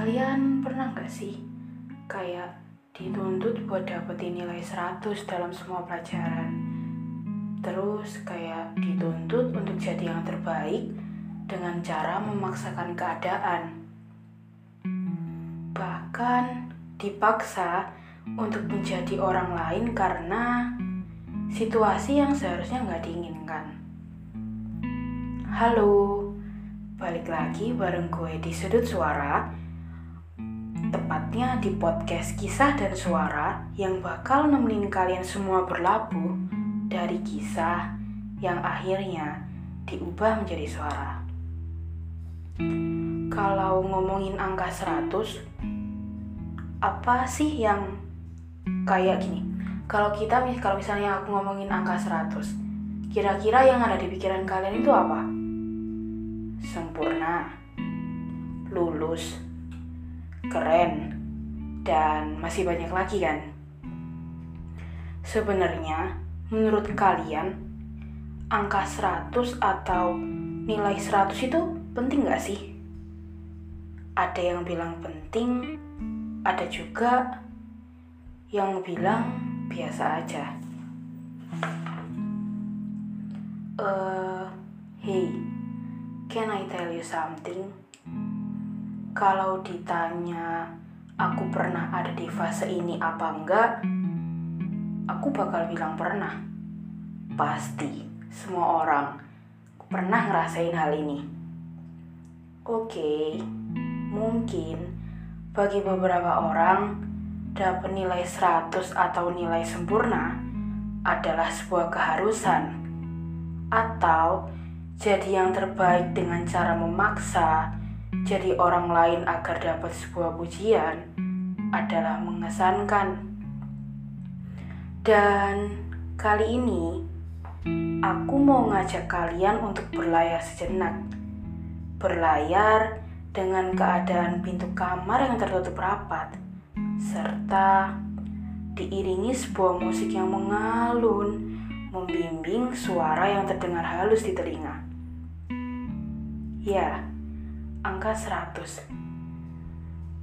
Kalian pernah nggak sih kayak dituntut buat dapetin nilai 100 dalam semua pelajaran? Terus kayak dituntut untuk jadi yang terbaik dengan cara memaksakan keadaan. Bahkan dipaksa untuk menjadi orang lain karena situasi yang seharusnya nggak diinginkan. Halo, balik lagi bareng gue di sudut suara Tepatnya di podcast kisah dan suara yang bakal nemenin kalian semua berlabuh dari kisah yang akhirnya diubah menjadi suara. Kalau ngomongin angka 100, apa sih yang kayak gini? Kalau kita kalau misalnya aku ngomongin angka 100, kira-kira yang ada di pikiran kalian itu apa? Sempurna, lulus, keren, dan masih banyak lagi kan? Sebenarnya, menurut kalian, angka 100 atau nilai 100 itu penting gak sih? Ada yang bilang penting, ada juga yang bilang biasa aja. Uh, hey, can I tell you something? Kalau ditanya aku pernah ada di fase ini apa enggak, aku bakal bilang pernah. Pasti semua orang pernah ngerasain hal ini. Oke, mungkin bagi beberapa orang dapat nilai 100 atau nilai sempurna adalah sebuah keharusan atau jadi yang terbaik dengan cara memaksa jadi orang lain agar dapat sebuah pujian adalah mengesankan. Dan kali ini aku mau ngajak kalian untuk berlayar sejenak. Berlayar dengan keadaan pintu kamar yang tertutup rapat serta diiringi sebuah musik yang mengalun, membimbing suara yang terdengar halus di telinga. Ya, angka 100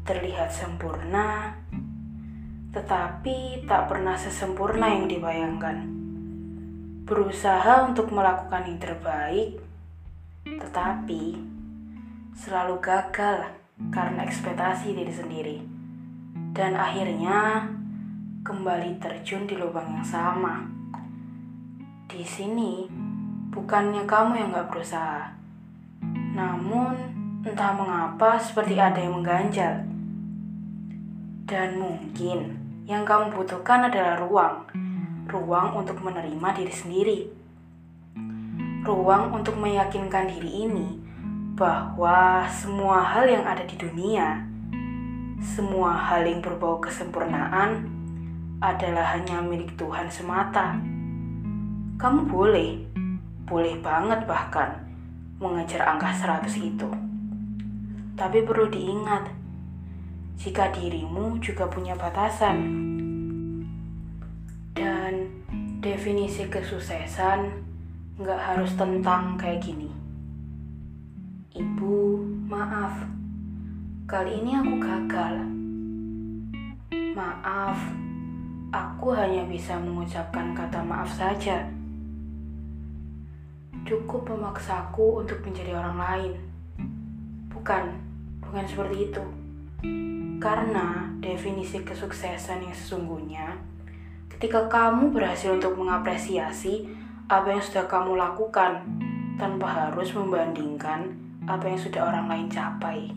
terlihat sempurna tetapi tak pernah sesempurna yang dibayangkan. Berusaha untuk melakukan yang terbaik tetapi selalu gagal karena ekspektasi diri sendiri. Dan akhirnya kembali terjun di lubang yang sama. Di sini bukannya kamu yang gak berusaha namun Entah mengapa seperti ada yang mengganjal. Dan mungkin yang kamu butuhkan adalah ruang. Ruang untuk menerima diri sendiri. Ruang untuk meyakinkan diri ini bahwa semua hal yang ada di dunia, semua hal yang berbau kesempurnaan adalah hanya milik Tuhan semata. Kamu boleh, boleh banget bahkan mengejar angka 100 itu. Tapi perlu diingat, jika dirimu juga punya batasan. Dan definisi kesuksesan nggak harus tentang kayak gini. Ibu, maaf. Kali ini aku gagal. Maaf, aku hanya bisa mengucapkan kata maaf saja. Cukup memaksaku untuk menjadi orang lain. Bukan Bukan seperti itu. Karena definisi kesuksesan yang sesungguhnya, ketika kamu berhasil untuk mengapresiasi apa yang sudah kamu lakukan tanpa harus membandingkan apa yang sudah orang lain capai.